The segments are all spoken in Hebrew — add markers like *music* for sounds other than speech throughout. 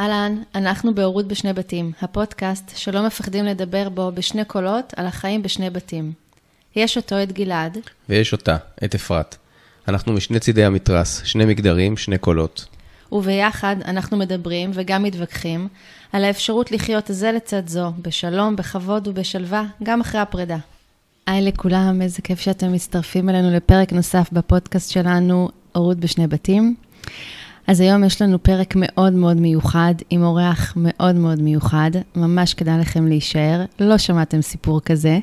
אהלן, אנחנו בהורות בשני בתים, הפודקאסט שלא מפחדים לדבר בו בשני קולות על החיים בשני בתים. יש אותו את גלעד. ויש אותה, את אפרת. אנחנו משני צידי המתרס, שני מגדרים, שני קולות. וביחד אנחנו מדברים וגם מתווכחים על האפשרות לחיות זה לצד זו, בשלום, בכבוד ובשלווה, גם אחרי הפרידה. היי לכולם, איזה כיף שאתם מצטרפים אלינו לפרק נוסף בפודקאסט שלנו, הורות בשני בתים. אז היום יש לנו פרק מאוד מאוד מיוחד, עם אורח מאוד מאוד מיוחד, ממש כדאי לכם להישאר, לא שמעתם סיפור כזה.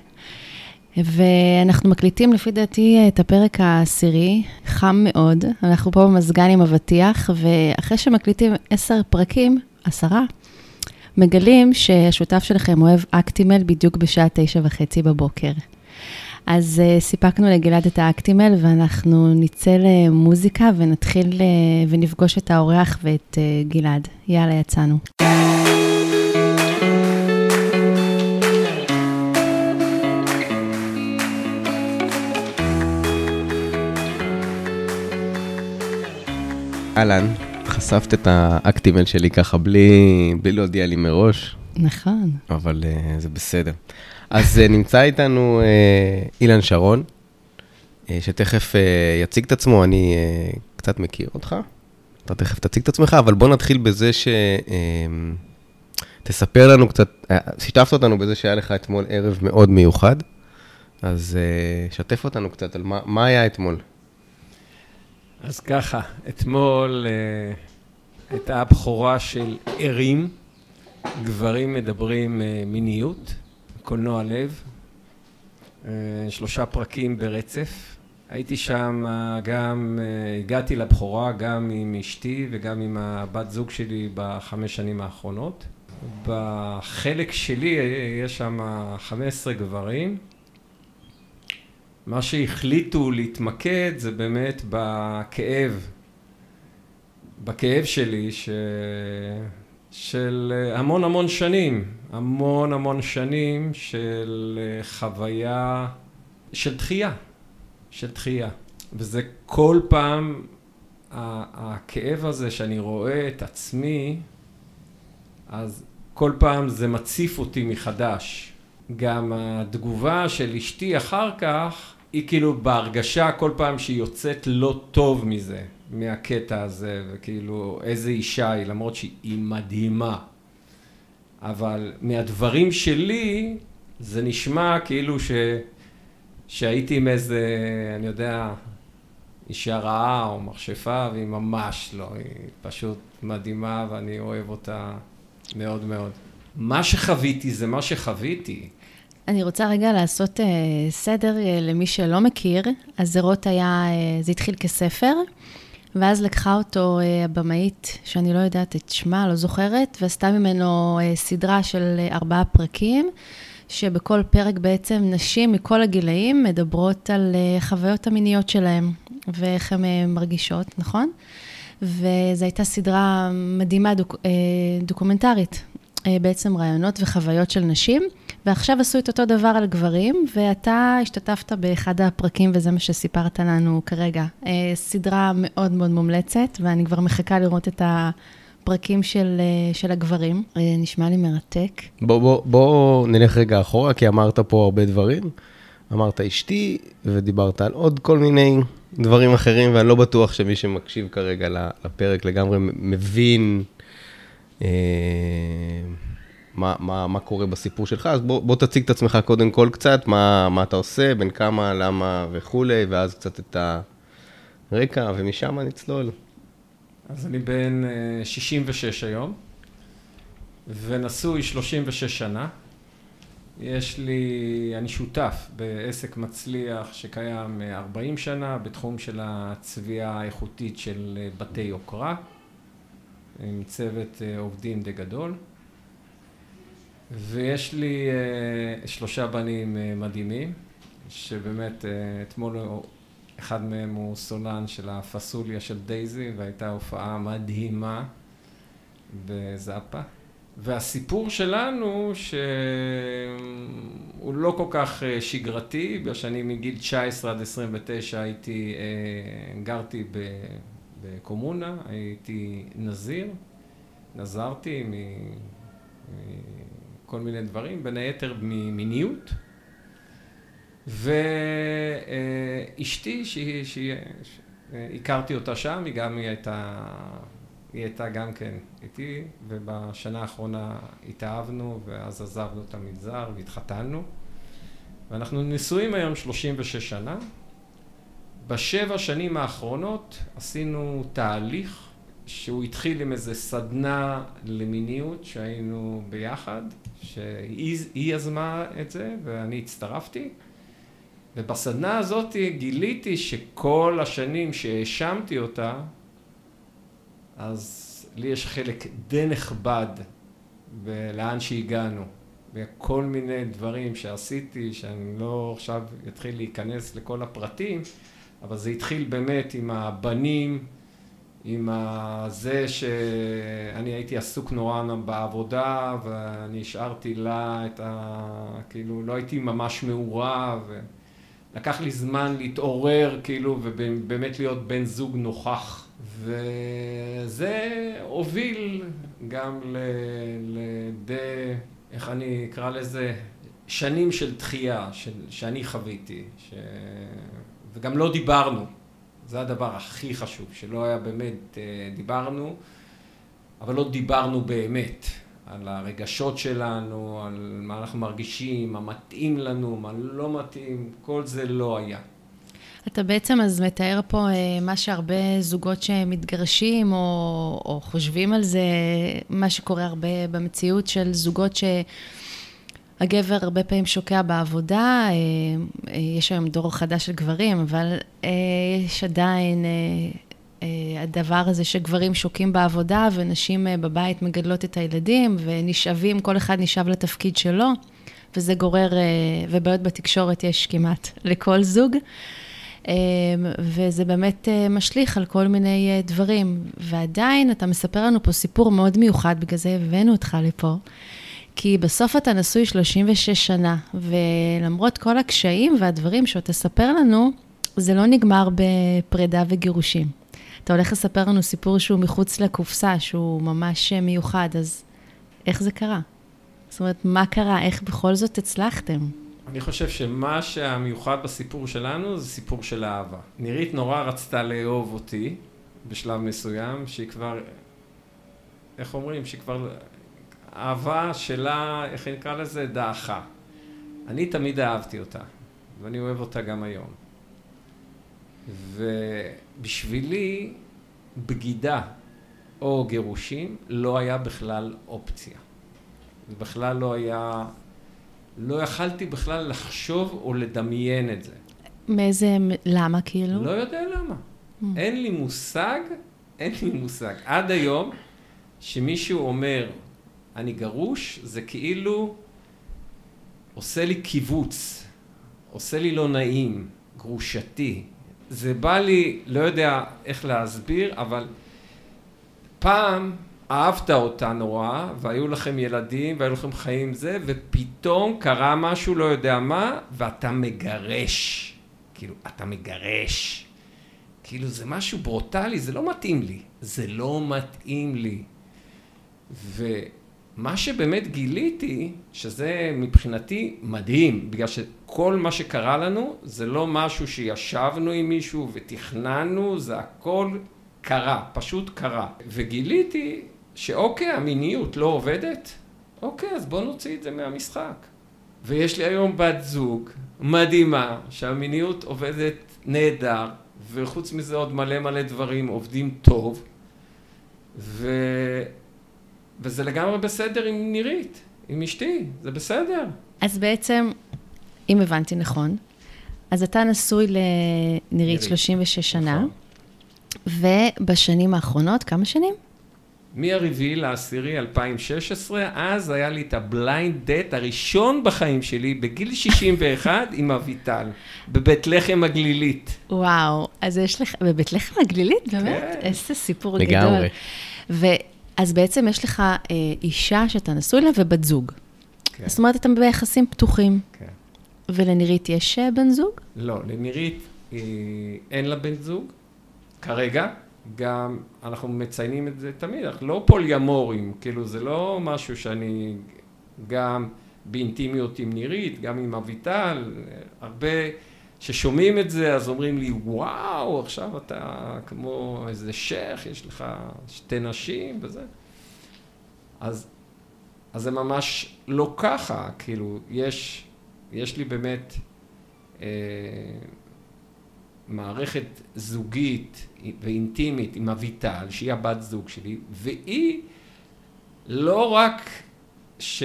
ואנחנו מקליטים לפי דעתי את הפרק העשירי, חם מאוד, אנחנו פה במזגן עם אבטיח, ואחרי שמקליטים עשר פרקים, עשרה, מגלים שהשותף שלכם אוהב אקטימל בדיוק בשעה תשע וחצי בבוקר. אז uh, סיפקנו לגלעד את האקטימל, ואנחנו נצא למוזיקה ונתחיל uh, ונפגוש את האורח ואת uh, גלעד. יאללה, יצאנו. אהלן, חשפת את האקטימל שלי ככה בלי, בלי להודיע לי מראש. נכון. אבל uh, זה בסדר. אז uh, נמצא איתנו uh, אילן שרון, uh, שתכף uh, יציג את עצמו, אני uh, קצת מכיר אותך. אתה תכף תציג את עצמך, אבל בוא נתחיל בזה ש... Uh, תספר לנו קצת, uh, שיתפת אותנו בזה שהיה לך אתמול ערב מאוד מיוחד, אז uh, שתף אותנו קצת על מה, מה היה אתמול. אז ככה, אתמול uh, הייתה הבכורה של ערים, גברים מדברים uh, מיניות, קולנוע לב, uh, שלושה פרקים ברצף. הייתי שם uh, גם, הגעתי לבכורה גם עם אשתי וגם עם הבת זוג שלי בחמש שנים האחרונות. בחלק שלי יש שם 15 גברים. מה שהחליטו להתמקד זה באמת בכאב, בכאב שלי ש... של המון המון שנים, המון המון שנים של חוויה של דחייה, של דחייה. וזה כל פעם, הכאב הזה שאני רואה את עצמי, אז כל פעם זה מציף אותי מחדש. גם התגובה של אשתי אחר כך, היא כאילו בהרגשה כל פעם שהיא יוצאת לא טוב מזה, מהקטע הזה, וכאילו איזה אישה היא, למרות שהיא מדהימה. אבל מהדברים שלי, זה נשמע כאילו ש... שהייתי עם איזה, אני יודע, אישה רעה או מכשפה, והיא ממש לא, היא פשוט מדהימה ואני אוהב אותה מאוד מאוד. מה שחוויתי זה מה שחוויתי. אני רוצה רגע לעשות uh, סדר uh, למי שלא מכיר. אז זרות היה, uh, זה התחיל כספר, ואז לקחה אותו uh, הבמאית, שאני לא יודעת את שמה, לא זוכרת, ועשתה ממנו uh, סדרה של uh, ארבעה פרקים, שבכל פרק בעצם נשים מכל הגילאים מדברות על חוויות המיניות שלהם, ואיך הן מרגישות, נכון? וזו הייתה סדרה מדהימה, דוק, דוקומנטרית, בעצם רעיונות וחוויות של נשים. ועכשיו עשו את אותו דבר על גברים, ואתה השתתפת באחד הפרקים, וזה מה שסיפרת לנו כרגע. אה, סדרה מאוד מאוד מומלצת, ואני כבר מחכה לראות את הפרקים של, אה, של הגברים. אה, נשמע לי מרתק. בוא, בוא, בוא נלך רגע אחורה, כי אמרת פה הרבה דברים. אמרת אשתי, ודיברת על עוד כל מיני דברים אחרים, ואני לא בטוח שמי שמקשיב כרגע לפרק לגמרי מבין. אה, מה, מה, מה קורה בסיפור שלך, אז בוא, בוא תציג את עצמך קודם כל קצת, מה, מה אתה עושה, בין כמה, למה וכולי, ואז קצת את הרקע, ומשם נצלול. אז אני בן 66 אה, היום, ונשוי 36 שנה. יש לי, אני שותף בעסק מצליח שקיים 40 שנה בתחום של הצביעה האיכותית של אה, בתי יוקרה, עם צוות אה, עובדים די גדול. ויש לי uh, שלושה בנים uh, מדהימים, שבאמת uh, אתמול אחד מהם הוא סולן של הפסוליה של דייזי, והייתה הופעה מדהימה בזאפה. והסיפור שלנו, שהוא לא כל כך שגרתי, בגלל שאני מגיל 19 עד 29 הייתי, גרתי בקומונה, הייתי נזיר. התנזרתי מכל מיני דברים, בין היתר ממיניות. ואשתי, שהכרתי אותה שם, היא גם, היא הייתה, היא הייתה גם כן איתי, ובשנה האחרונה התאהבנו, ואז עזבנו את המגזר והתחתנו. ואנחנו נשואים היום 36 שנה. בשבע שנים האחרונות עשינו תהליך שהוא התחיל עם איזה סדנה למיניות שהיינו ביחד, שהיא יזמה את זה ואני הצטרפתי. ובסדנה הזאת גיליתי שכל השנים שהאשמתי אותה, אז לי יש חלק די נכבד בלאן שהגענו. וכל מיני דברים שעשיתי, שאני לא עכשיו אתחיל להיכנס לכל הפרטים, אבל זה התחיל באמת עם הבנים, עם זה שאני הייתי עסוק נורא בעבודה ואני השארתי לה את ה... כאילו לא הייתי ממש מעורב לקח לי זמן להתעורר כאילו ובאמת להיות בן זוג נוכח. וזה הוביל גם לדי, איך אני אקרא לזה, שנים של דחייה של, שאני חוויתי ש... וגם לא דיברנו זה הדבר הכי חשוב שלא היה באמת אה, דיברנו אבל לא דיברנו באמת על הרגשות שלנו, על מה אנחנו מרגישים, מה מתאים לנו, מה לא מתאים, כל זה לא היה. אתה בעצם אז מתאר פה אה, מה שהרבה זוגות שמתגרשים או, או חושבים על זה, מה שקורה הרבה במציאות של זוגות שהגבר הרבה פעמים שוקע בעבודה, אה, אה, יש היום דור חדש של גברים, אבל יש עדיין אה, הדבר הזה שגברים שוקים בעבודה ונשים אה, בבית מגדלות את הילדים ונשאבים, כל אחד נשאב לתפקיד שלו, וזה גורר, אה, ובעיות בתקשורת יש כמעט *laughs* לכל זוג. וזה באמת משליך על כל מיני דברים. ועדיין אתה מספר לנו פה סיפור מאוד מיוחד, בגלל זה הבאנו אותך לפה. כי בסוף אתה נשוי 36 שנה, ולמרות כל הקשיים והדברים שעוד תספר לנו, זה לא נגמר בפרידה וגירושים. אתה הולך לספר לנו סיפור שהוא מחוץ לקופסה, שהוא ממש מיוחד, אז איך זה קרה? זאת אומרת, מה קרה? איך בכל זאת הצלחתם? אני חושב שמה שהמיוחד בסיפור שלנו זה סיפור של אהבה. נירית נורא רצתה לאהוב אותי בשלב מסוים, שהיא כבר, איך אומרים? שהיא כבר, אהבה שלה, איך נקרא לזה? דעכה. אני תמיד אהבתי אותה, ואני אוהב אותה גם היום. ובשבילי בגידה או גירושים לא היה בכלל אופציה. זה בכלל לא היה, לא יכלתי בכלל לחשוב או לדמיין את זה. מאיזה, למה כאילו? לא יודע למה. Mm. אין לי מושג, אין לי מושג. עד היום, שמישהו אומר, אני גרוש, זה כאילו עושה לי קיבוץ, עושה לי לא נעים, גרושתי. זה בא לי, לא יודע איך להסביר, אבל פעם אהבת אותה נורא, והיו לכם ילדים, והיו לכם חיים זה, ופתאום קרה משהו, לא יודע מה, ואתה מגרש. כאילו, אתה מגרש. כאילו, זה משהו ברוטלי, זה לא מתאים לי. זה לא מתאים לי. ו... מה שבאמת גיליתי, שזה מבחינתי מדהים, בגלל שכל מה שקרה לנו זה לא משהו שישבנו עם מישהו ותכננו, זה הכל קרה, פשוט קרה. וגיליתי שאוקיי, המיניות לא עובדת, אוקיי, אז בוא נוציא את זה מהמשחק. ויש לי היום בת זוג מדהימה, שהמיניות עובדת נהדר, וחוץ מזה עוד מלא מלא דברים עובדים טוב, ו... וזה לגמרי בסדר עם נירית, עם אשתי, זה בסדר. אז בעצם, אם הבנתי נכון, אז אתה נשוי לנירית 36 שנה, נכון. ובשנים האחרונות, כמה שנים? מ-4 לעשירי 2016, אז היה לי את ה blind date הראשון בחיים שלי, בגיל 61, עם אביטל, בבית לחם הגלילית. וואו, אז יש לך, בבית לחם הגלילית? באמת? כן. איזה סיפור לגמרי. גדול. לגמרי. אז בעצם יש לך אה, אישה שאתה נשוי לה ובת זוג. כן. זאת אומרת, אתם ביחסים פתוחים. כן. ולנירית יש אה, בן זוג? לא, לנירית אה, אין לה בן זוג, כרגע. גם, אנחנו מציינים את זה תמיד, אנחנו לא פוליאמורים, כאילו זה לא משהו שאני גם באינטימיות עם נירית, גם עם אביטל, הרבה ששומעים את זה אז אומרים לי וואו עכשיו אתה כמו איזה שייח, יש לך שתי נשים וזה, אז, אז זה ממש לא ככה, כאילו יש, יש לי באמת אה, מערכת זוגית ואינטימית עם אביטל, שהיא הבת זוג שלי, והיא לא רק ש...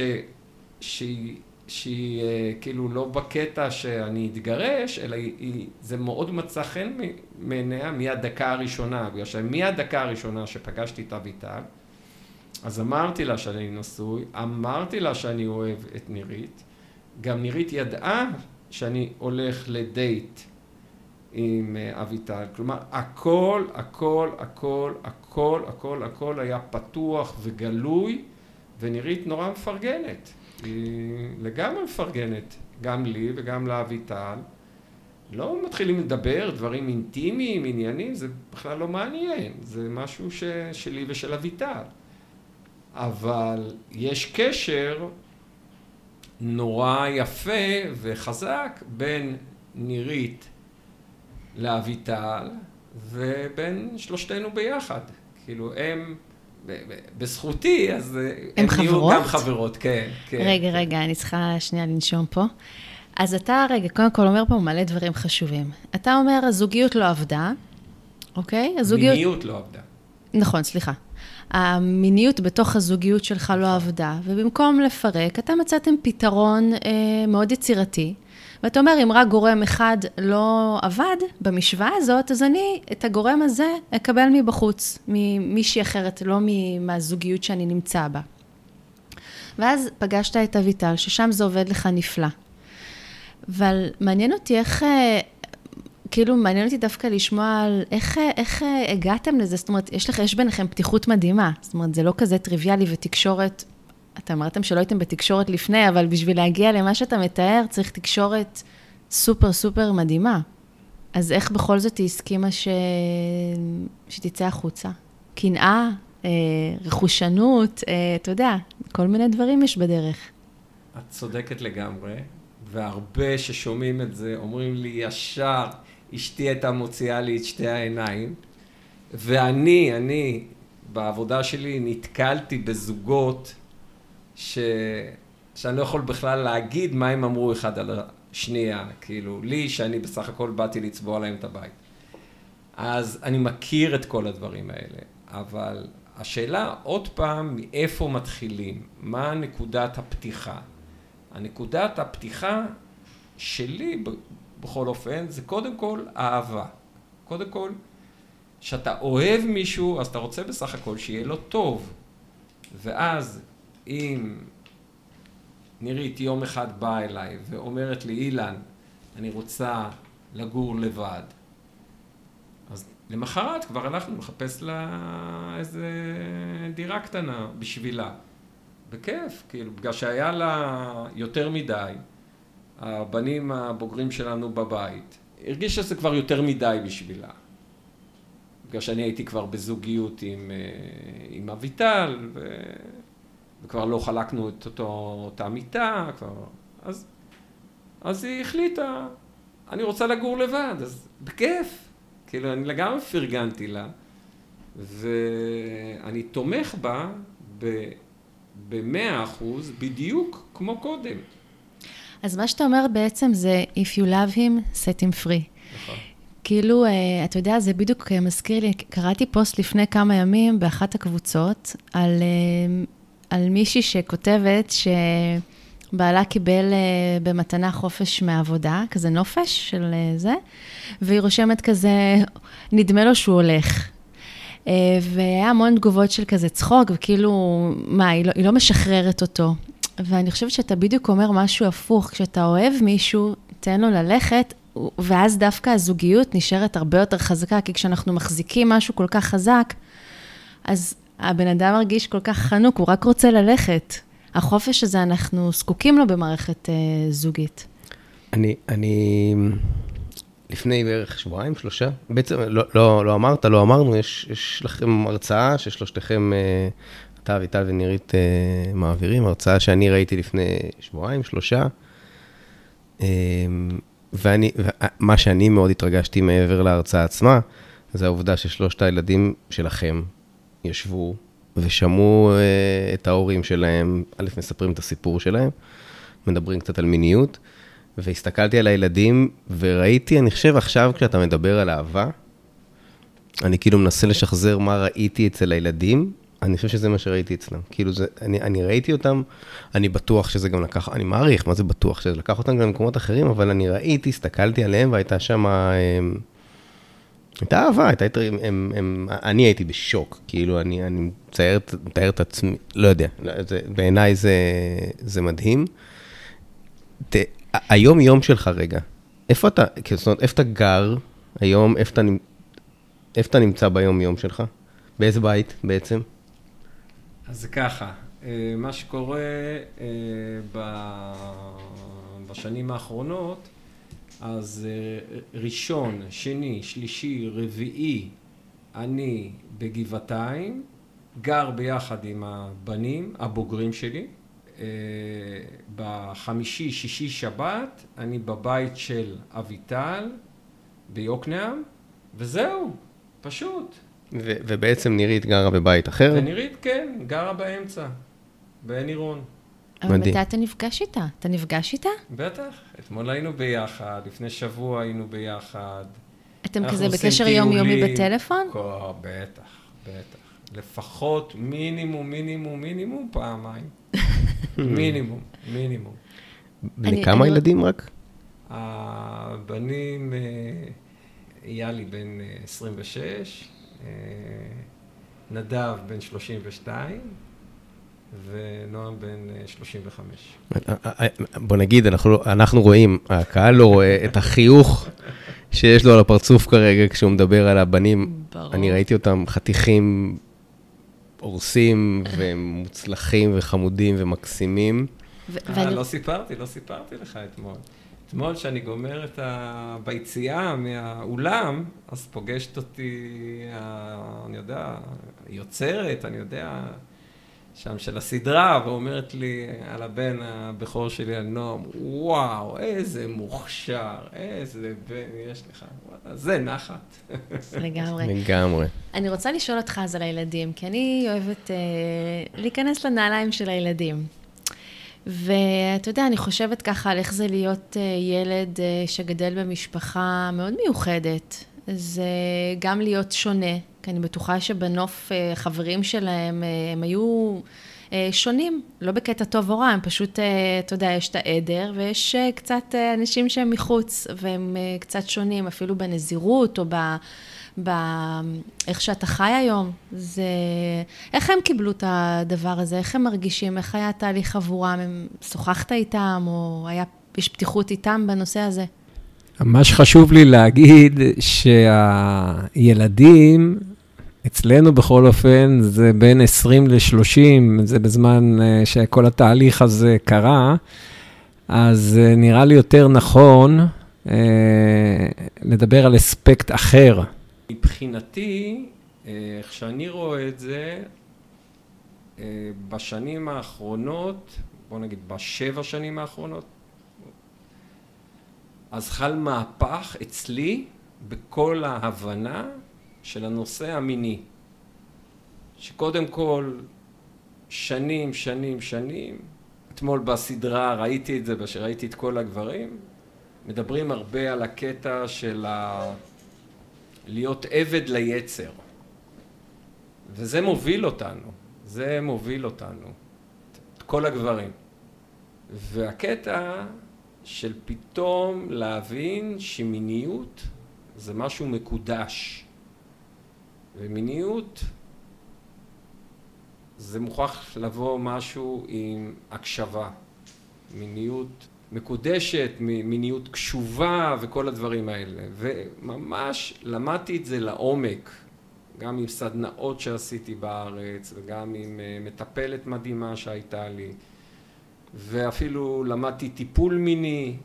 שהיא, שהיא אה, כאילו לא בקטע שאני אתגרש, אלא היא, היא, זה מאוד מצא חן מעיניה מהדקה הראשונה, בגלל שמהדקה הראשונה שפגשתי את אביטל, אז אמרתי לה שאני נשוי, אמרתי לה שאני אוהב את נירית, גם נירית ידעה שאני הולך לדייט עם אה, אביטל. כלומר, הכל, הכל, הכל, הכל, הכל, הכל היה פתוח וגלוי, ונירית נורא מפרגנת. היא לגמרי מפרגנת, גם לי וגם לאביטל. לא מתחילים לדבר דברים אינטימיים, עניינים, זה בכלל לא מעניין, זה משהו ש... שלי ושל אביטל. אבל יש קשר נורא יפה וחזק בין נירית לאביטל ובין שלושתנו ביחד. כאילו הם, בזכותי, אז הם, הם נהיו גם חברות, כן, כן. רגע, רגע, אני צריכה שנייה לנשום פה. אז אתה, רגע, קודם כל אומר פה מלא דברים חשובים. אתה אומר, הזוגיות לא עבדה, אוקיי? הזוגיות... מיניות לא עבדה. נכון, סליחה. המיניות בתוך הזוגיות שלך לא עבדה, ובמקום לפרק, אתה מצאתם פתרון אה, מאוד יצירתי. ואתה אומר, אם רק גורם אחד לא עבד במשוואה הזאת, אז אני את הגורם הזה אקבל מבחוץ, ממישהי אחרת, לא מהזוגיות שאני נמצא בה. ואז פגשת את אביטל, ששם זה עובד לך נפלא. אבל מעניין אותי איך, אה, כאילו, מעניין אותי דווקא לשמוע על איך, איך הגעתם לזה, זאת אומרת, יש לך, יש ביניכם פתיחות מדהימה. זאת אומרת, זה לא כזה טריוויאלי ותקשורת אתם אמרתם שלא הייתם בתקשורת לפני, אבל בשביל להגיע למה שאתה מתאר, צריך תקשורת סופר סופר מדהימה. אז איך בכל זאת היא הסכימה ש... שתצא החוצה? קנאה, אה, רכושנות, אה, אתה יודע, כל מיני דברים יש בדרך. את צודקת לגמרי, והרבה ששומעים את זה אומרים לי ישר, אשתי הייתה מוציאה לי את שתי העיניים, ואני, אני, בעבודה שלי נתקלתי בזוגות ש... שאני לא יכול בכלל להגיד מה הם אמרו אחד על השנייה, כאילו, לי, שאני בסך הכל באתי לצבוע להם את הבית. אז אני מכיר את כל הדברים האלה, אבל השאלה עוד פעם, מאיפה מתחילים? מה נקודת הפתיחה? הנקודת הפתיחה שלי, בכל אופן, זה קודם כל אהבה. קודם כל, כשאתה אוהב מישהו, אז אתה רוצה בסך הכל שיהיה לו טוב. ואז אם נירית יום אחד באה אליי ואומרת לי, אילן, אני רוצה לגור לבד, אז למחרת כבר הלכנו לחפש לה איזה דירה קטנה בשבילה. בכיף, כאילו, בגלל שהיה לה יותר מדי, הבנים הבוגרים שלנו בבית, הרגיש שזה כבר יותר מדי בשבילה. בגלל שאני הייתי כבר בזוגיות עם, אה, עם אביטל, ו... וכבר לא חלקנו את אותו, אותה מיטה, כבר... אז, אז היא החליטה, אני רוצה לגור לבד, אז בכיף. כאילו, אני לגמרי פרגנתי לה, ואני תומך בה במאה אחוז, בדיוק כמו קודם. אז מה שאתה אומר בעצם זה, If you love him, set him free. נכון. כאילו, אה, אתה יודע, זה בדיוק מזכיר לי, קראתי פוסט לפני כמה ימים באחת הקבוצות על אה, על מישהי שכותבת שבעלה קיבל uh, במתנה חופש מהעבודה, כזה נופש של uh, זה, והיא רושמת כזה, נדמה לו שהוא הולך. Uh, והיה המון תגובות של כזה צחוק, וכאילו, מה, היא לא, היא לא משחררת אותו. ואני חושבת שאתה בדיוק אומר משהו הפוך, כשאתה אוהב מישהו, תן לו ללכת, ואז דווקא הזוגיות נשארת הרבה יותר חזקה, כי כשאנחנו מחזיקים משהו כל כך חזק, אז הבן אדם מרגיש כל כך חנוק, הוא רק רוצה ללכת. החופש הזה, אנחנו זקוקים לו במערכת uh, זוגית. אני, אני, לפני בערך שבועיים, שלושה. בעצם, לא, לא, לא אמרת, לא אמרנו, יש, יש לכם הרצאה ששלושתכם, אה, אתה, אביטל ונירית, אה, מעבירים, הרצאה שאני ראיתי לפני שבועיים, שלושה. אה, ואני, מה שאני מאוד התרגשתי מעבר להרצאה עצמה, זה העובדה ששלושת הילדים שלכם ישבו ושמעו את ההורים שלהם, א', מספרים את הסיפור שלהם, מדברים קצת על מיניות. והסתכלתי על הילדים, וראיתי, אני חושב עכשיו כשאתה מדבר על אהבה, אני כאילו מנסה לשחזר מה ראיתי אצל הילדים, אני חושב שזה מה שראיתי אצלם. כאילו, זה, אני, אני ראיתי אותם, אני בטוח שזה גם לקח, אני מעריך, מה זה בטוח? שזה לקח אותם גם למקומות אחרים, אבל אני ראיתי, הסתכלתי עליהם, והייתה שם... הייתה אהבה, הייתה, הם, הם, הם, אני הייתי בשוק, כאילו, אני, אני מצייר, מתאר את עצמי, לא יודע, זה, בעיניי זה, זה מדהים. ת, היום-יום שלך רגע, איפה אתה, כאילו, זאת אומרת, איפה אתה גר היום, איפה אתה, איפה אתה נמצא ביום-יום שלך? באיזה בית בעצם? אז ככה, אה, מה שקורה אה, בשנים האחרונות, אז אה, ראשון, שני, שלישי, רביעי, אני בגבעתיים, גר ביחד עם הבנים הבוגרים שלי. אה, בחמישי, שישי, שבת, אני בבית של אביטל ביוקנעם, וזהו, פשוט. ו- ובעצם נירית גרה בבית אחר? ונירית, כן, גרה באמצע, בעין עירון. אבל מתי אתה נפגש איתה? אתה נפגש איתה? בטח, אתמול היינו ביחד, לפני שבוע היינו ביחד. אתם כזה בקשר יומיומי בטלפון? בטח, בטח. לפחות מינימום, מינימום, מינימום פעמיים. *laughs* מינימום, מינימום. בני כמה ילדים רק? הבנים, אה, איילי בן 26, אה, אה, נדב בן 32, ונועם בן 35. בוא נגיד, אנחנו, לא, אנחנו רואים, הקהל לא רואה את החיוך שיש לו על הפרצוף כרגע כשהוא מדבר על הבנים. ברור. אני ראיתי אותם חתיכים הורסים ומוצלחים וחמודים ומקסימים. אה, לא סיפרתי, לא סיפרתי לך אתמול. אתמול כשאני גומר את ה... ביציאה מהאולם, אז פוגשת אותי, אני יודע, יוצרת, אני יודע, שם של הסדרה, ואומרת לי על הבן הבכור שלי, על נועם, וואו, איזה מוכשר, איזה בן יש לך, וואלה, זה נחת. לגמרי. לגמרי. אני רוצה לשאול אותך אז על הילדים, כי אני אוהבת אה, להיכנס לנעליים של הילדים. ואתה יודע, אני חושבת ככה על איך זה להיות אה, ילד אה, שגדל במשפחה מאוד מיוחדת. זה גם להיות שונה, כי אני בטוחה שבנוף אה, חברים שלהם, הם היו שונים, לא בקטע טוב או רע, הם פשוט, אתה יודע, יש את העדר, ויש קצת אנשים שהם מחוץ, והם קצת שונים, אפילו בנזירות או ב... באיך שאתה חי היום. זה... איך הם קיבלו את הדבר הזה? איך הם מרגישים? איך היה התהליך עבורם? הם... שוחחת איתם, או היה... יש פתיחות איתם בנושא הזה? מה שחשוב לי להגיד, שהילדים, אצלנו בכל אופן, זה בין 20 ל-30, זה בזמן אה, שכל התהליך הזה קרה, אז אה, נראה לי יותר נכון אה, לדבר על אספקט אחר. מבחינתי, איך שאני רואה את זה, בשנים האחרונות, בוא נגיד בשבע שנים האחרונות, אז חל מהפך אצלי בכל ההבנה של הנושא המיני. שקודם כל, שנים, שנים, שנים, אתמול בסדרה ראיתי את זה, כשראיתי את כל הגברים, מדברים הרבה על הקטע של ה... להיות עבד ליצר. וזה מוביל אותנו, זה מוביל אותנו, את כל הגברים. והקטע של פתאום להבין שמיניות זה משהו מקודש. ומיניות זה מוכרח לבוא משהו עם הקשבה. מיניות מקודשת, מיניות קשובה וכל הדברים האלה. וממש למדתי את זה לעומק, גם עם סדנאות שעשיתי בארץ וגם עם אה, מטפלת מדהימה שהייתה לי, ואפילו למדתי טיפול מיני,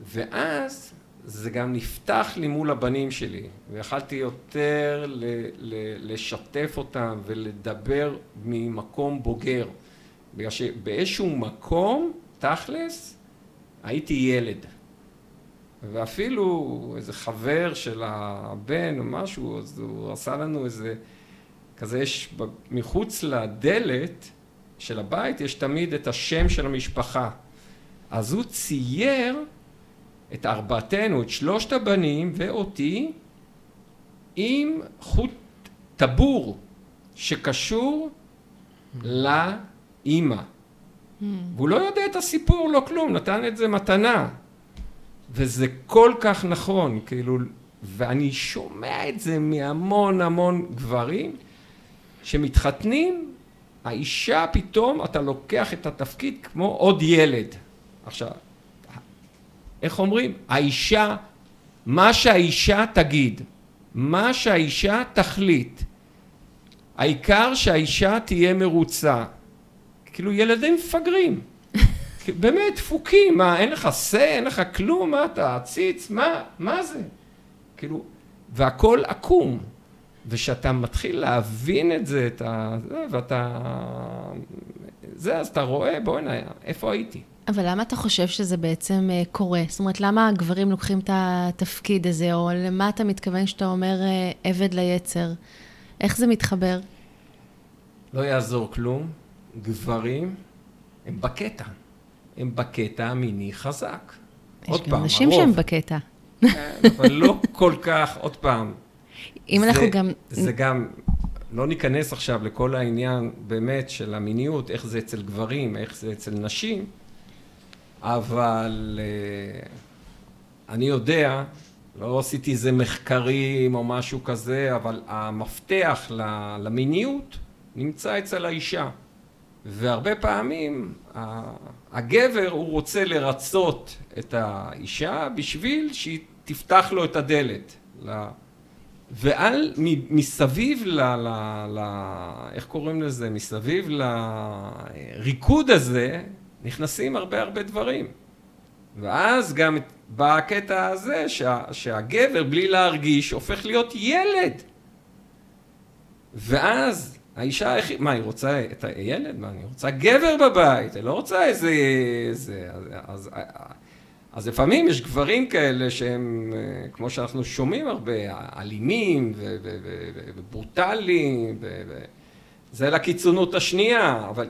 ואז זה גם נפתח לי מול הבנים שלי, ויכלתי יותר ל, ל, לשתף אותם ולדבר ממקום בוגר, בגלל שבאיזשהו מקום, תכלס, הייתי ילד. ואפילו איזה חבר של הבן או משהו, אז הוא עשה לנו איזה, כזה יש מחוץ לדלת של הבית, יש תמיד את השם של המשפחה. אז הוא צייר את ארבעתנו, את שלושת הבנים ואותי, עם חוט טבור שקשור לאימא. Mm. והוא לא יודע את הסיפור, לא כלום, נתן את זה מתנה. וזה כל כך נכון, כאילו, ואני שומע את זה מהמון המון גברים שמתחתנים, האישה פתאום, אתה לוקח את התפקיד כמו עוד ילד. עכשיו, איך אומרים? האישה, מה שהאישה תגיד, מה שהאישה תחליט. העיקר שהאישה תהיה מרוצה. כאילו ילדים מפגרים. *laughs* באמת דפוקים, מה, אין לך שא, אין לך כלום, מה אתה עציץ, מה, מה זה? כאילו, והכל עקום. וכשאתה מתחיל להבין את זה, את ה... ואתה... זה, אז אתה רואה, בוא'נה, איפה הייתי? אבל למה אתה חושב שזה בעצם uh, קורה? זאת אומרת, למה הגברים לוקחים את התפקיד הזה, או למה אתה מתכוון שאתה אומר uh, עבד ליצר? איך זה מתחבר? לא יעזור כלום, גברים הם בקטע. הם בקטע המיני חזק. יש גם פעם, נשים שהם בקטע. כן, אבל לא כל כך, עוד פעם. אם זה, אנחנו גם... זה גם, לא ניכנס עכשיו לכל העניין באמת של המיניות, איך זה אצל גברים, איך זה אצל נשים, אבל uh, אני יודע, לא עשיתי איזה מחקרים או משהו כזה, אבל המפתח למיניות נמצא אצל האישה. והרבה פעמים הגבר הוא רוצה לרצות את האישה בשביל שהיא תפתח לו את הדלת. ועל, מסביב ל, ל, ל... איך קוראים לזה? מסביב לריקוד הזה נכנסים הרבה הרבה דברים. ואז גם בא הקטע הזה שה, שהגבר בלי להרגיש הופך להיות ילד. ואז האישה, מה, היא רוצה את הילד? מה, אני רוצה גבר בבית, היא לא רוצה איזה... איזה אז, אז, אז לפעמים יש גברים כאלה שהם, כמו שאנחנו שומעים הרבה, אלימים וברוטליים, זה לקיצונות השנייה, אבל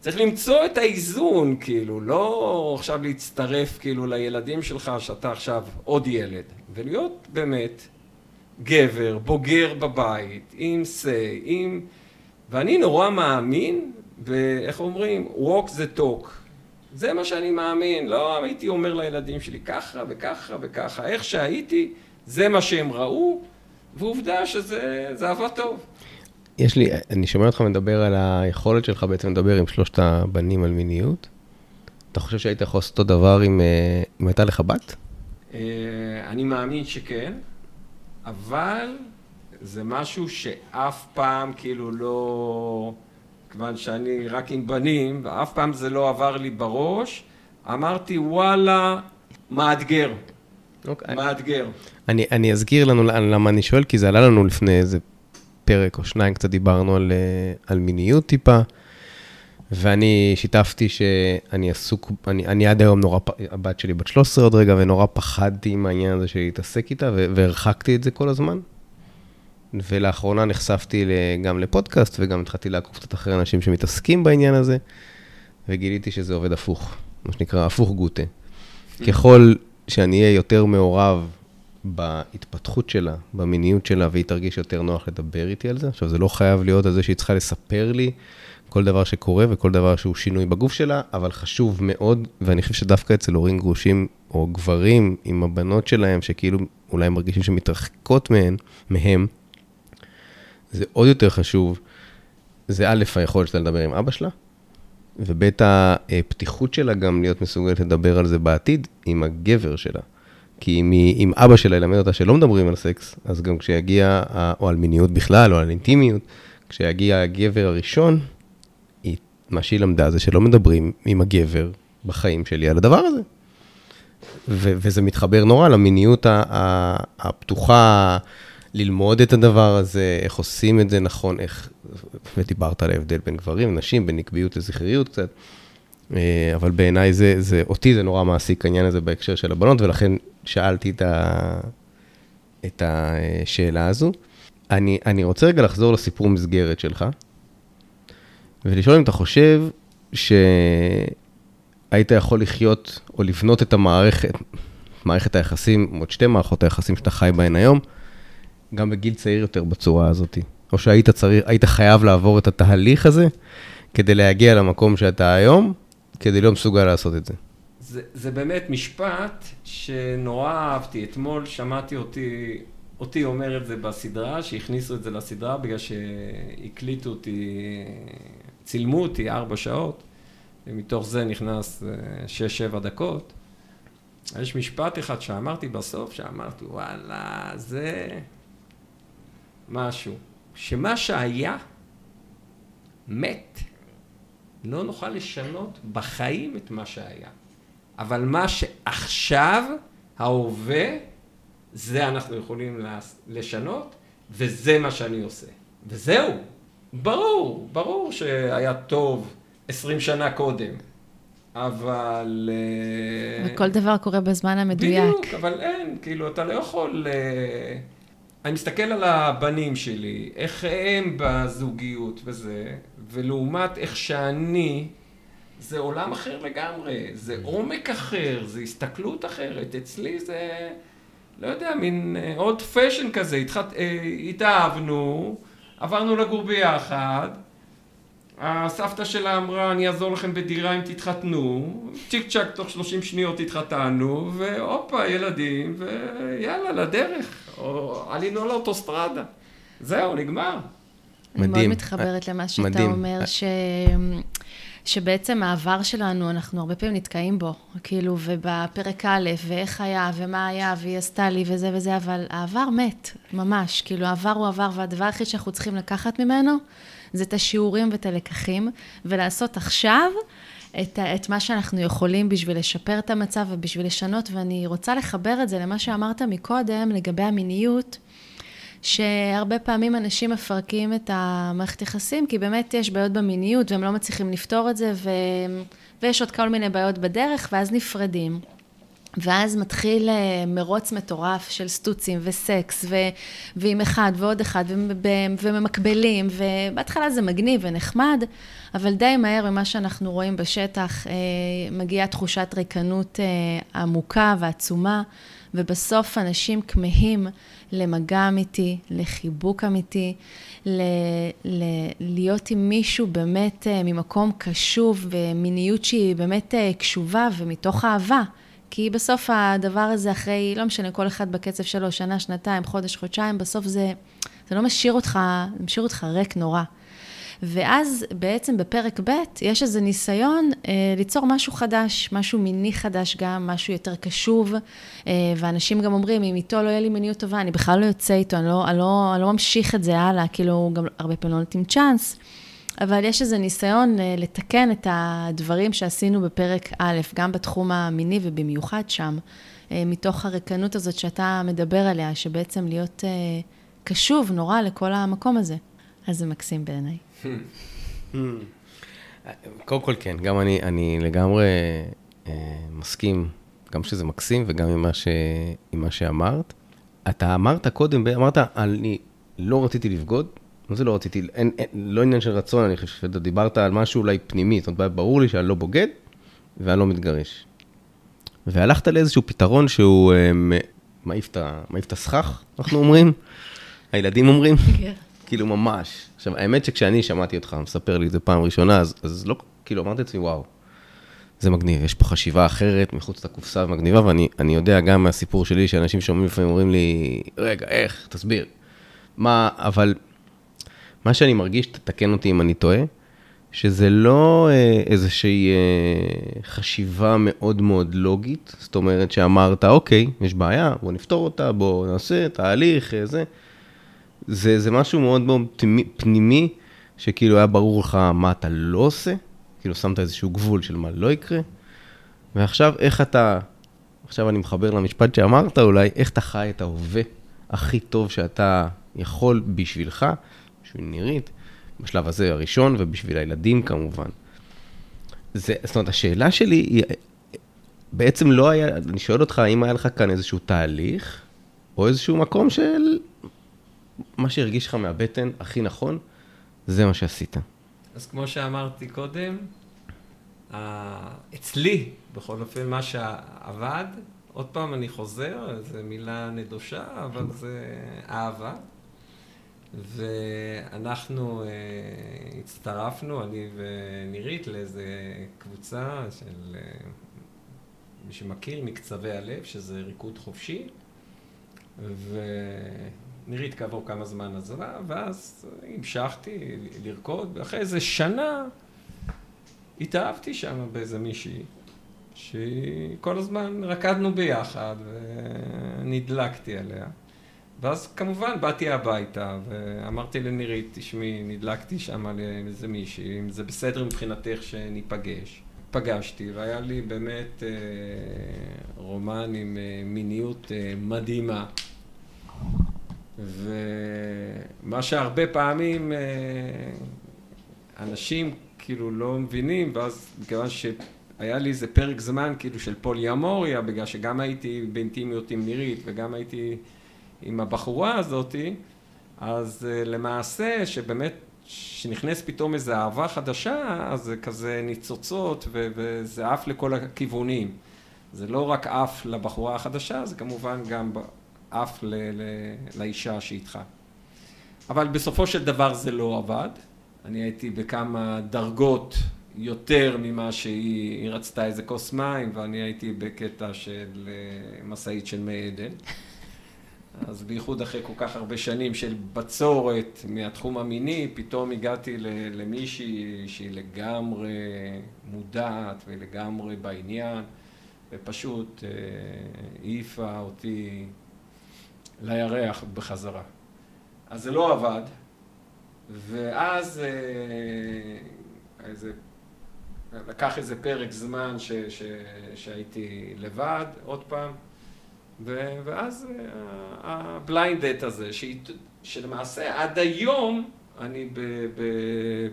צריך למצוא את האיזון, כאילו, לא עכשיו להצטרף כאילו לילדים שלך שאתה עכשיו עוד ילד, ולהיות באמת גבר, בוגר בבית, עם say, עם... ואני נורא מאמין, ואיך אומרים? walk the talk. זה מה שאני מאמין, לא הייתי אומר לילדים שלי ככה וככה וככה, איך שהייתי, זה מה שהם ראו, ועובדה שזה עבד טוב. יש לי, אני שומע אותך מדבר על היכולת שלך בעצם לדבר עם שלושת הבנים על מיניות. אתה חושב שהיית יכול לעשות אותו דבר אם, אה, אם הייתה לך בת? אה, אני מאמין שכן. אבל זה משהו שאף פעם כאילו לא... כיוון שאני רק עם בנים, ואף פעם זה לא עבר לי בראש, אמרתי וואלה, מאתגר. Okay. אוקיי. מאתגר. אני, אני אזכיר לנו למה אני שואל, כי זה עלה לנו לפני איזה פרק או שניים, קצת דיברנו על, אה, על מיניות טיפה. ואני שיתפתי שאני עסוק, אני, אני עד היום נורא, הבת שלי בת 13 עוד רגע, ונורא פחדתי מהעניין הזה של להתעסק איתה, והרחקתי את זה כל הזמן. ולאחרונה נחשפתי גם לפודקאסט, וגם התחלתי לעקוב קצת אחרי אנשים שמתעסקים בעניין הזה, וגיליתי שזה עובד הפוך, מה שנקרא הפוך גוטה. ככל שאני אהיה יותר מעורב בהתפתחות שלה, במיניות שלה, והיא תרגיש יותר נוח לדבר איתי על זה. עכשיו, זה לא חייב להיות על זה שהיא צריכה לספר לי כל דבר שקורה וכל דבר שהוא שינוי בגוף שלה, אבל חשוב מאוד, ואני חושב שדווקא אצל הורים גרושים או גברים עם הבנות שלהם, שכאילו אולי מרגישים שמתרחקות מהן, מהם, זה עוד יותר חשוב. זה א', היכולת שלה לדבר עם אבא שלה, וב', הפתיחות שלה גם להיות מסוגלת לדבר על זה בעתיד עם הגבר שלה. כי אם, אבא שלה ילמד אותה שלא מדברים על סקס, אז גם כשיגיע, או על מיניות בכלל, או על אינטימיות, כשיגיע הגבר הראשון, מה שהיא למדה זה שלא מדברים עם הגבר בחיים שלי על הדבר הזה. ו- וזה מתחבר נורא למיניות הפתוחה, ללמוד את הדבר הזה, איך עושים את זה נכון, איך... ודיברת על ההבדל בין גברים, נשים, בין נקביות לזכריות קצת. אה, אבל בעיניי זה, זה, אותי זה נורא מעסיק העניין הזה בהקשר של הבנות, ולכן שאלתי את, ה, את השאלה הזו. אני, אני רוצה רגע לחזור לסיפור מסגרת שלך, ולשאול אם אתה חושב שהיית יכול לחיות או לבנות את המערכת, מערכת היחסים, עוד שתי מערכות היחסים שאתה חי בהן היום, גם בגיל צעיר יותר בצורה הזאת. או שהיית צריך, היית חייב לעבור את התהליך הזה כדי להגיע למקום שאתה היום, כדי לא מסוגל לעשות את זה. זה, זה באמת משפט שנורא אהבתי. אתמול שמעתי אותי, אותי אומר את זה בסדרה, שהכניסו את זה לסדרה בגלל שהקליטו אותי, צילמו אותי ארבע שעות, ומתוך זה נכנס אה, שש-שבע דקות. יש משפט אחד שאמרתי בסוף, שאמרתי, וואלה, זה משהו. שמה שהיה, מת. לא נוכל לשנות בחיים את מה שהיה. אבל מה שעכשיו, ההווה, זה אנחנו יכולים לשנות, וזה מה שאני עושה. וזהו. ברור, ברור שהיה טוב עשרים שנה קודם, אבל... אה, וכל דבר קורה בזמן המדויק. בדיוק, אבל אין, כאילו, אתה לא יכול... אה, אני מסתכל על הבנים שלי, איך הם בזוגיות וזה, ולעומת איך שאני, זה עולם אחר לגמרי, זה עומק אחר, זה הסתכלות אחרת. אצלי זה, לא יודע, מין עוד אה, פשן כזה, התחת, אה, התאהבנו, עברנו לגור ביחד, הסבתא שלה אמרה, אני אעזור לכם בדירה אם תתחתנו, צ'יק צ'אק תוך 30 שניות התחתנו, והופה, ילדים, ויאללה, לדרך. או עלינו לאוטוסטרדה. זהו, נגמר. מדהים. אני מאוד מתחברת למה שאתה מדהים. אומר, ש... שבעצם העבר שלנו, אנחנו הרבה פעמים נתקעים בו, כאילו, ובפרק א', ואיך היה, ומה היה, והיא עשתה לי, וזה וזה, אבל העבר מת, ממש. כאילו, העבר הוא עבר, והדבר הכי שאנחנו צריכים לקחת ממנו, זה את השיעורים ואת הלקחים, ולעשות עכשיו את, את מה שאנחנו יכולים בשביל לשפר את המצב ובשביל לשנות, ואני רוצה לחבר את זה למה שאמרת מקודם לגבי המיניות. שהרבה פעמים אנשים מפרקים את המערכת יחסים, כי באמת יש בעיות במיניות והם לא מצליחים לפתור את זה, ו... ויש עוד כל מיני בעיות בדרך, ואז נפרדים. ואז מתחיל אה, מרוץ מטורף של סטוצים וסקס, ו... ועם אחד ועוד אחד. וממקבלים, ובהתחלה זה מגניב ונחמד, אבל די מהר ממה שאנחנו רואים בשטח, אה, מגיעה תחושת ריקנות אה, עמוקה ועצומה, ובסוף אנשים כמהים למגע אמיתי, לחיבוק אמיתי, ל... ל... להיות עם מישהו באמת ממקום קשוב, ומיניות שהיא באמת קשובה ומתוך אהבה. כי בסוף הדבר הזה אחרי, לא משנה, כל אחד בקצב שלו, שנה, שנתיים, חודש, חודשיים, בסוף זה, זה לא משאיר אותך, זה משאיר אותך ריק נורא. ואז בעצם בפרק ב' יש איזה ניסיון אה, ליצור משהו חדש, משהו מיני חדש גם, משהו יותר קשוב, אה, ואנשים גם אומרים, אם איתו לא יהיה לי מיניות טובה, אני בכלל לא יוצא איתו, אני לא, אני לא, אני לא ממשיך את זה הלאה, כאילו, גם הרבה פעמים לא נותנים צ'אנס. אבל יש איזה ניסיון אה, לתקן את הדברים שעשינו בפרק א', גם בתחום המיני ובמיוחד שם, אה, מתוך הריקנות הזאת שאתה מדבר עליה, שבעצם להיות אה, קשוב נורא לכל המקום הזה. אז זה מקסים בעיניי. *laughs* קודם כל כן, גם אני, אני לגמרי אה, מסכים, גם שזה מקסים וגם עם מה, ש, עם מה שאמרת. אתה אמרת קודם, אמרת, אני לא רציתי לבגוד, מה זה לא רציתי? אין, אין, לא עניין של רצון, אני חושב שאתה דיברת על משהו אולי פנימי, זאת אומרת, ברור לי שאני לא בוגד ואני לא מתגרש. והלכת לאיזשהו פתרון שהוא אה, מעיף את הסכך, אנחנו אומרים, *laughs* הילדים אומרים, כן. כאילו ממש. עכשיו, האמת שכשאני שמעתי אותך מספר לי את זה פעם ראשונה, אז, אז לא, כאילו אמרתי לעצמי, וואו, זה מגניב, יש פה חשיבה אחרת, מחוץ לקופסה מגניבה, ואני יודע גם מהסיפור שלי, שאנשים שומעים לפעמים אומרים לי, רגע, איך, תסביר. מה, אבל מה שאני מרגיש, תתקן אותי אם אני טועה, שזה לא אה, איזושהי אה, חשיבה מאוד מאוד לוגית, זאת אומרת שאמרת, אוקיי, יש בעיה, בוא נפתור אותה, בוא נעשה תהליך, אה, זה. זה, זה משהו מאוד מאוד פנימי, שכאילו היה ברור לך מה אתה לא עושה, כאילו שמת איזשהו גבול של מה לא יקרה, ועכשיו איך אתה עכשיו אני מחבר למשפט שאמרת אולי, איך אתה חי את ההווה הכי טוב שאתה יכול בשבילך, בשביל נירית, בשלב הזה הראשון, ובשביל הילדים כמובן. זה, זאת אומרת, השאלה שלי היא, בעצם לא היה, אני שואל אותך, האם היה לך כאן איזשהו תהליך, או איזשהו מקום של מה שהרגיש לך מהבטן הכי נכון, זה מה שעשית. אז כמו שאמרתי קודם, אצלי, בכל אופן, מה שעבד, עוד פעם אני חוזר, זו מילה נדושה, אבל זה אהבה. ואנחנו uh, הצטרפנו, אני ונירית, לאיזה קבוצה של, uh, מי שמכיר, מקצווי הלב, שזה ריקוד חופשי. ונירית כעבור כמה זמן עזבה, ואז המשכתי לרקוד, ואחרי איזה שנה התאהבתי שם באיזה מישהי, שכל הזמן רקדנו ביחד ונדלקתי עליה. ואז כמובן באתי הביתה ואמרתי לנירית, תשמעי, נדלקתי שם על איזה מישהי, אם זה בסדר מבחינתך שניפגש. פגשתי, והיה לי באמת אה, רומן עם אה, מיניות אה, מדהימה. ומה שהרבה פעמים אה, אנשים כאילו לא מבינים, ואז מכיוון שהיה לי איזה פרק זמן כאילו של פוליאמוריה, בגלל שגם הייתי באינטימיות עם נירית וגם הייתי עם הבחורה הזאתי, אז uh, למעשה שבאמת, שנכנס פתאום איזו אהבה חדשה, אז זה כזה ניצוצות ו- וזה עף לכל הכיוונים. זה לא רק עף לבחורה החדשה, זה כמובן גם עף ל- ל- לאישה שאיתך. אבל בסופו של דבר זה לא עבד. אני הייתי בכמה דרגות יותר ממה שהיא רצתה איזה כוס מים, ואני הייתי בקטע של אה, משאית של מי עדן. אז בייחוד אחרי כל כך הרבה שנים של בצורת מהתחום המיני, פתאום הגעתי למישהי שהיא לגמרי מודעת ולגמרי בעניין, ופשוט אה, העיפה אותי לירח בחזרה. אז זה לא עבד, ואז אה, איזה, לקח איזה פרק זמן ש, ש, שהייתי לבד, עוד פעם. ו- ואז ה blind date הזה, שלמעשה עד היום אני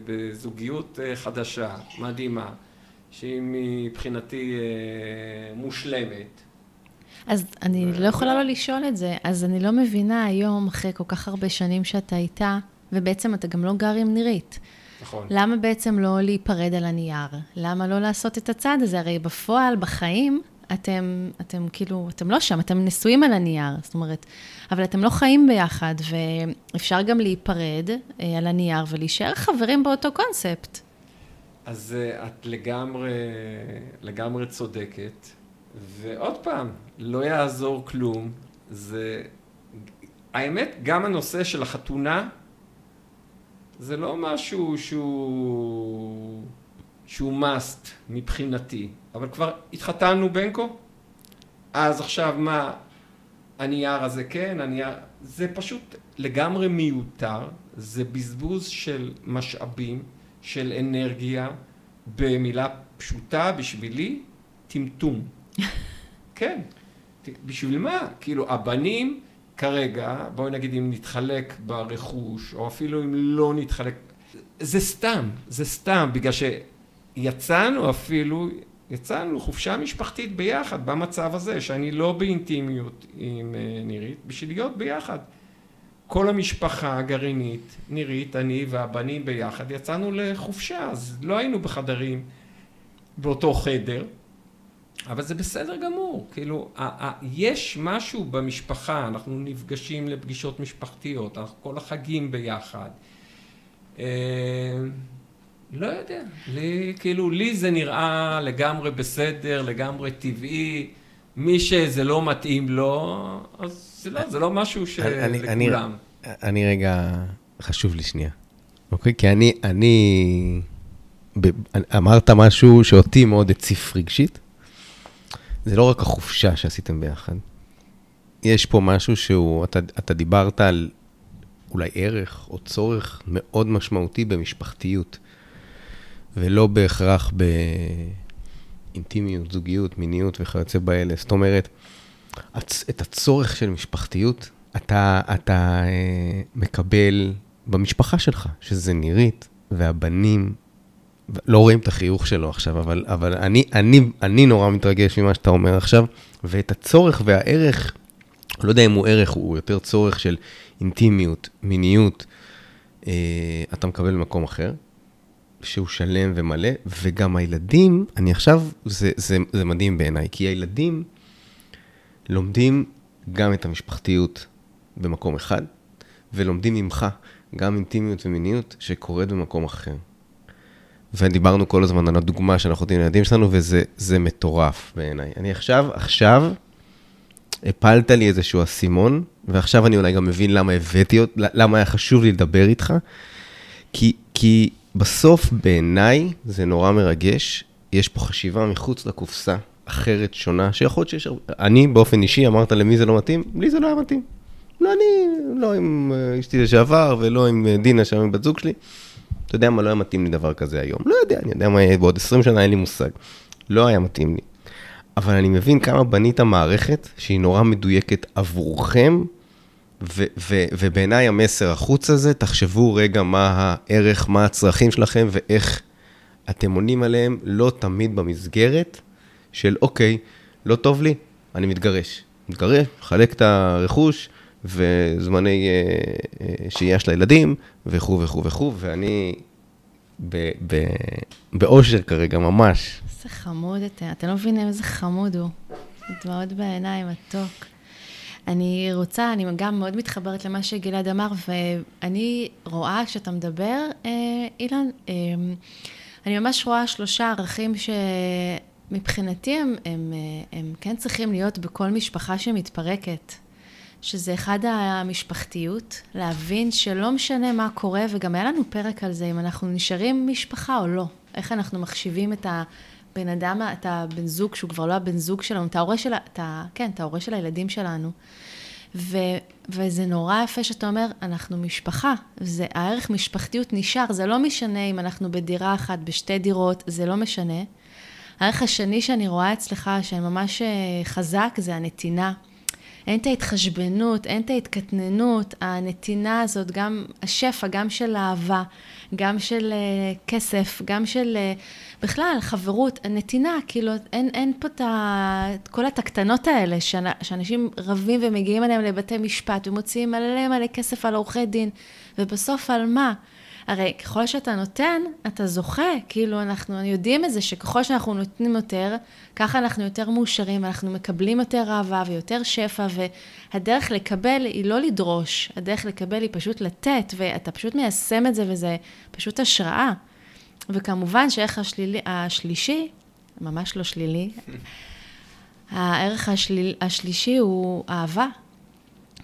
בזוגיות אה, חדשה, מדהימה, שהיא מבחינתי אה, מושלמת. אז אני. לא יכולה לא לשאול את זה. אז אני לא מבינה היום, אחרי כל כך הרבה שנים שאתה איתה, ובעצם אתה גם לא גר עם נירית. נכון. למה בעצם לא להיפרד על הנייר? למה לא לעשות את הצעד הזה? הרי בפועל, בחיים, אתם, אתם כאילו, אתם לא שם, אתם נשואים על הנייר, זאת אומרת, אבל אתם לא חיים ביחד, ואפשר גם להיפרד אה, על הנייר ולהישאר חברים באותו קונספט. אז אה, את לגמרי, לגמרי צודקת, ועוד פעם, לא יעזור כלום, זה... האמת, גם הנושא של החתונה, זה לא משהו שהוא... שהוא must מבחינתי, אבל כבר התחתנו בנקו, אז עכשיו מה, הנייר הזה כן, הנייר, זה פשוט לגמרי מיותר, זה בזבוז של משאבים, של אנרגיה, במילה פשוטה בשבילי, טמטום. *laughs* כן, בשביל מה? כאילו הבנים כרגע, בואי נגיד אם נתחלק ברכוש, או אפילו אם לא נתחלק, זה סתם, זה סתם, בגלל ש... יצאנו אפילו, יצאנו חופשה משפחתית ביחד במצב הזה, שאני לא באינטימיות עם אה, נירית, בשביל להיות ביחד. כל המשפחה הגרעינית, נירית, אני והבנים ביחד, יצאנו לחופשה, אז לא היינו בחדרים באותו חדר, אבל זה בסדר גמור, כאילו, יש משהו במשפחה, אנחנו נפגשים לפגישות משפחתיות, אנחנו כל החגים ביחד. לא יודע, לי, כאילו, לי זה נראה לגמרי בסדר, לגמרי טבעי. מי שזה לא מתאים לו, אז זה לא, זה לא משהו שלכולם. אני, אני רגע, חשוב לי שנייה, אוקיי? כי אני, אני, ב, אמרת משהו שאותי מאוד הציף רגשית. זה לא רק החופשה שעשיתם ביחד. יש פה משהו שהוא, אתה, אתה דיברת על אולי ערך או צורך מאוד משמעותי במשפחתיות. ולא בהכרח ב... אינטימיות, זוגיות, מיניות וכיוצא באלה. זאת אומרת, את הצורך של משפחתיות, אתה, אתה אה, מקבל במשפחה שלך, שזה נירית, והבנים, לא רואים את החיוך שלו עכשיו, אבל, אבל אני, אני, אני נורא מתרגש ממה שאתה אומר עכשיו, ואת הצורך והערך, לא יודע אם הוא ערך, הוא יותר צורך של אינטימיות, מיניות, אה, אתה מקבל במקום אחר, שהוא שלם ומלא, וגם הילדים, אני עכשיו, זה, זה, זה מדהים בעיניי, כי הילדים לומדים גם את המשפחתיות במקום אחד, ולומדים ממך גם אינטימיות ומיניות שקורית במקום אחר. ודיברנו כל הזמן על הדוגמה שאנחנו נותנים לילדים שלנו, וזה מטורף בעיניי. אני עכשיו, עכשיו, הפלת לי איזשהו אסימון, ועכשיו אני אולי גם מבין למה הבאתי, למה היה חשוב לי לדבר איתך, כי, כי בסוף בעיניי זה נורא מרגש, יש פה חשיבה מחוץ לקופסה, אחרת, שונה, שיכול להיות שיש... אני באופן אישי אמרת למי זה לא מתאים, לי זה לא היה מתאים. לא אני, לא עם אה, אשתי לשעבר ולא עם אה, דינה שם עם בת זוג שלי. אתה יודע מה, לא היה מתאים לי דבר כזה היום. לא יודע, אני יודע מה יהיה בעוד 20 שנה, אין לי מושג. לא היה מתאים לי. אבל אני מבין כמה בנית מערכת שהיא נורא מדויקת עבורכם, ו- ו- ובעיניי המסר החוץ הזה, תחשבו רגע מה הערך, מה הצרכים שלכם ואיך אתם עונים עליהם, לא תמיד במסגרת של אוקיי, לא טוב לי, אני מתגרש. מתגרש, מחלק את הרכוש וזמני אה, אה, שהייה של הילדים וכו' וכו' וכו', ואני ב- ב- באושר כרגע, ממש. איזה חמוד אתה, אתם לא מבינים איזה חמוד הוא. דמעות בעיניים, מתוק. אני רוצה, אני גם מאוד מתחברת למה שגלעד אמר, ואני רואה כשאתה מדבר, אה, אילן, אה, אני ממש רואה שלושה ערכים שמבחינתי הם, הם, אה, הם כן צריכים להיות בכל משפחה שמתפרקת. שזה אחד המשפחתיות, להבין שלא משנה מה קורה, וגם היה לנו פרק על זה, אם אנחנו נשארים משפחה או לא. איך אנחנו מחשיבים את הבן אדם, את הבן זוג, שהוא כבר לא הבן זוג שלנו, את ההורה של, את ה, כן, את ההורה של הילדים שלנו. ו, וזה נורא יפה שאתה אומר, אנחנו משפחה, זה, הערך משפחתיות נשאר, זה לא משנה אם אנחנו בדירה אחת, בשתי דירות, זה לא משנה. הערך השני שאני רואה אצלך, שממש חזק, זה הנתינה. אין את ההתחשבנות, אין את ההתקטננות, הנתינה הזאת, גם השפע, גם של אהבה, גם של uh, כסף, גם של uh, בכלל חברות, הנתינה, כאילו אין, אין פה את כל את הקטנות האלה שאנשים רבים ומגיעים אליהם לבתי משפט ומוציאים מלא מלא כסף על עורכי דין, ובסוף על מה? הרי ככל שאתה נותן, אתה זוכה, כאילו אנחנו יודעים את זה, שככל שאנחנו נותנים יותר, ככה אנחנו יותר מאושרים, אנחנו מקבלים יותר אהבה ויותר שפע, והדרך לקבל היא לא לדרוש, הדרך לקבל היא פשוט לתת, ואתה פשוט מיישם את זה, וזה פשוט השראה. וכמובן שהערך השלילי, השלישי, ממש לא שלילי, *laughs* הערך השליל, השלישי הוא אהבה.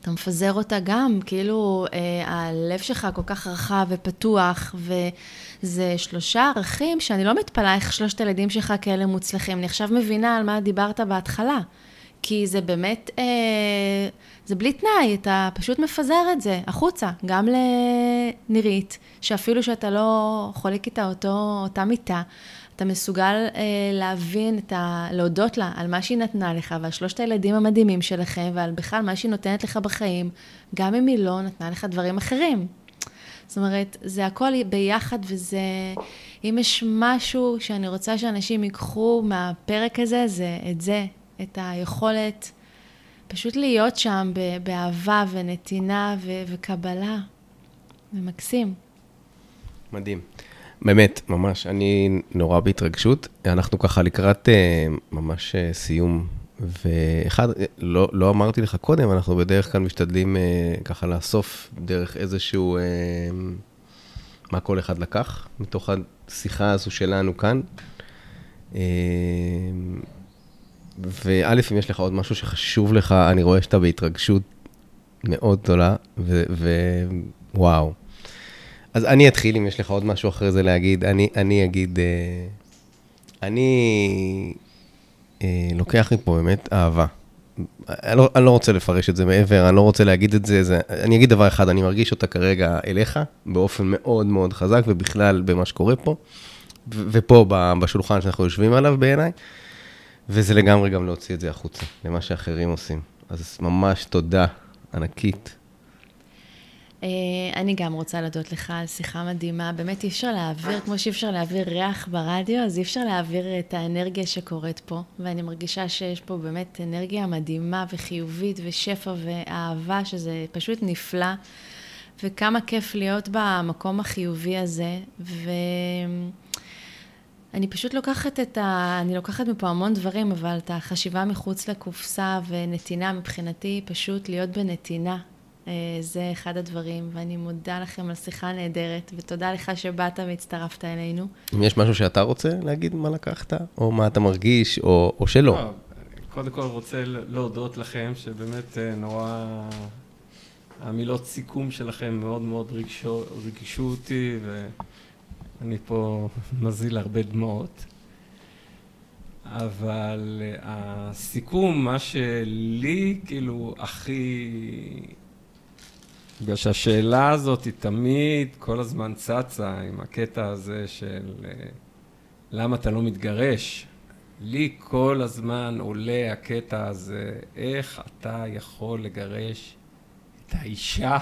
אתה מפזר אותה גם, כאילו אה, הלב שלך כל כך רחב ופתוח, וזה שלושה ערכים שאני לא מתפלאה איך שלושת הילדים שלך כאלה מוצלחים. אני עכשיו מבינה על מה דיברת בהתחלה. כי זה באמת, אה, זה בלי תנאי, אתה פשוט מפזר את זה החוצה, גם לנירית, שאפילו שאתה לא חולק איתה אותו, אותה מיטה, אתה מסוגל אה, להבין, ה... להודות לה על מה שהיא נתנה לך ועל שלושת הילדים המדהימים שלכם ועל בכלל מה שהיא נותנת לך בחיים, גם אם היא לא נתנה לך דברים אחרים. זאת אומרת, זה הכל ביחד וזה, אם יש משהו שאני רוצה שאנשים ייקחו מהפרק הזה, זה את זה, את היכולת פשוט להיות שם באהבה ונתינה ו- וקבלה. זה מקסים. מדהים. באמת, ממש, אני נורא בהתרגשות. אנחנו ככה לקראת uh, ממש uh, סיום, ואחד, לא, לא אמרתי לך קודם, אנחנו בדרך כלל משתדלים ככה לאסוף דרך איזשהו, מה כל אחד לקח, מתוך השיחה הזו שלנו כאן. וא', אם יש לך עוד משהו שחשוב לך, אני רואה שאתה בהתרגשות מאוד גדולה, ווואו. אז אני אתחיל, אם יש לך עוד משהו אחרי זה להגיד. אני, אני אגיד, אה, אני אה, לוקח מפה באמת אהבה. אני לא, אני לא רוצה לפרש את זה מעבר, אני לא רוצה להגיד את זה, זה, אני אגיד דבר אחד, אני מרגיש אותה כרגע אליך, באופן מאוד מאוד חזק, ובכלל במה שקורה פה. ו- ופה בשולחן שאנחנו יושבים עליו בעיניי, וזה לגמרי גם להוציא את זה החוצה, למה שאחרים עושים. אז ממש תודה ענקית. אה, אני גם רוצה להודות לך על שיחה מדהימה. באמת אי אפשר להעביר, כמו שאי אפשר להעביר ריח ברדיו, אז אי אפשר להעביר את האנרגיה שקורית פה. ואני מרגישה שיש פה באמת אנרגיה מדהימה וחיובית ושפע ואהבה, שזה פשוט נפלא. וכמה כיף להיות במקום החיובי הזה. ואני פשוט לוקחת את ה... אני לוקחת מפה המון דברים, אבל את החשיבה מחוץ לקופסה ונתינה מבחינתי, פשוט להיות בנתינה. אה, זה אחד הדברים, ואני מודה לכם על שיחה נהדרת, ותודה לך שבאת והצטרפת אלינו. אם יש משהו שאתה רוצה להגיד מה לקחת, או מה אתה מרגיש, או, או שלא. לא, קודם כל רוצה להודות לכם, שבאמת אה, נורא... המילות סיכום שלכם מאוד מאוד ריגשו, ריגשו אותי, ואני פה *laughs* מזיל הרבה דמעות. אבל אה, הסיכום, מה שלי כאילו הכי... בגלל שהשאלה הזאת היא תמיד כל הזמן צצה עם הקטע הזה של אה, למה אתה לא מתגרש. לי כל הזמן עולה הקטע הזה, איך אתה יכול לגרש את האישה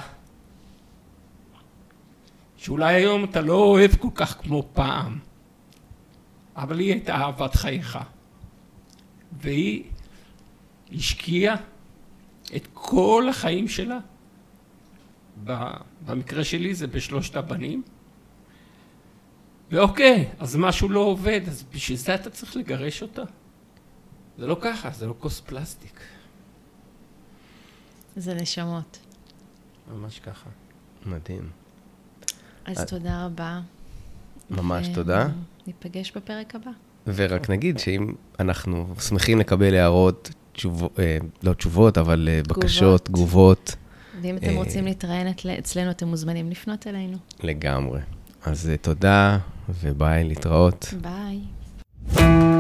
שאולי היום אתה לא אוהב כל כך כמו פעם, אבל היא הייתה אהבת חייך. והיא השקיעה את כל החיים שלה, במקרה שלי זה בשלושת הבנים, ואוקיי, אז משהו לא עובד, אז בשביל זה אתה צריך לגרש אותה? זה לא ככה, זה לא כוס פלסטיק. זה נשמות. ממש ככה. מדהים. אז אה, תודה רבה. ממש ו- תודה. ניפגש בפרק הבא. ורק נגיד שאם אנחנו שמחים לקבל הערות, תשובות, אה, לא תשובות, אבל אה, בקשות, תגובות, ואם אתם אה, רוצים להתראיין אצלנו, אתם מוזמנים לפנות אלינו. לגמרי. אז אה, תודה, וביי, להתראות. ביי.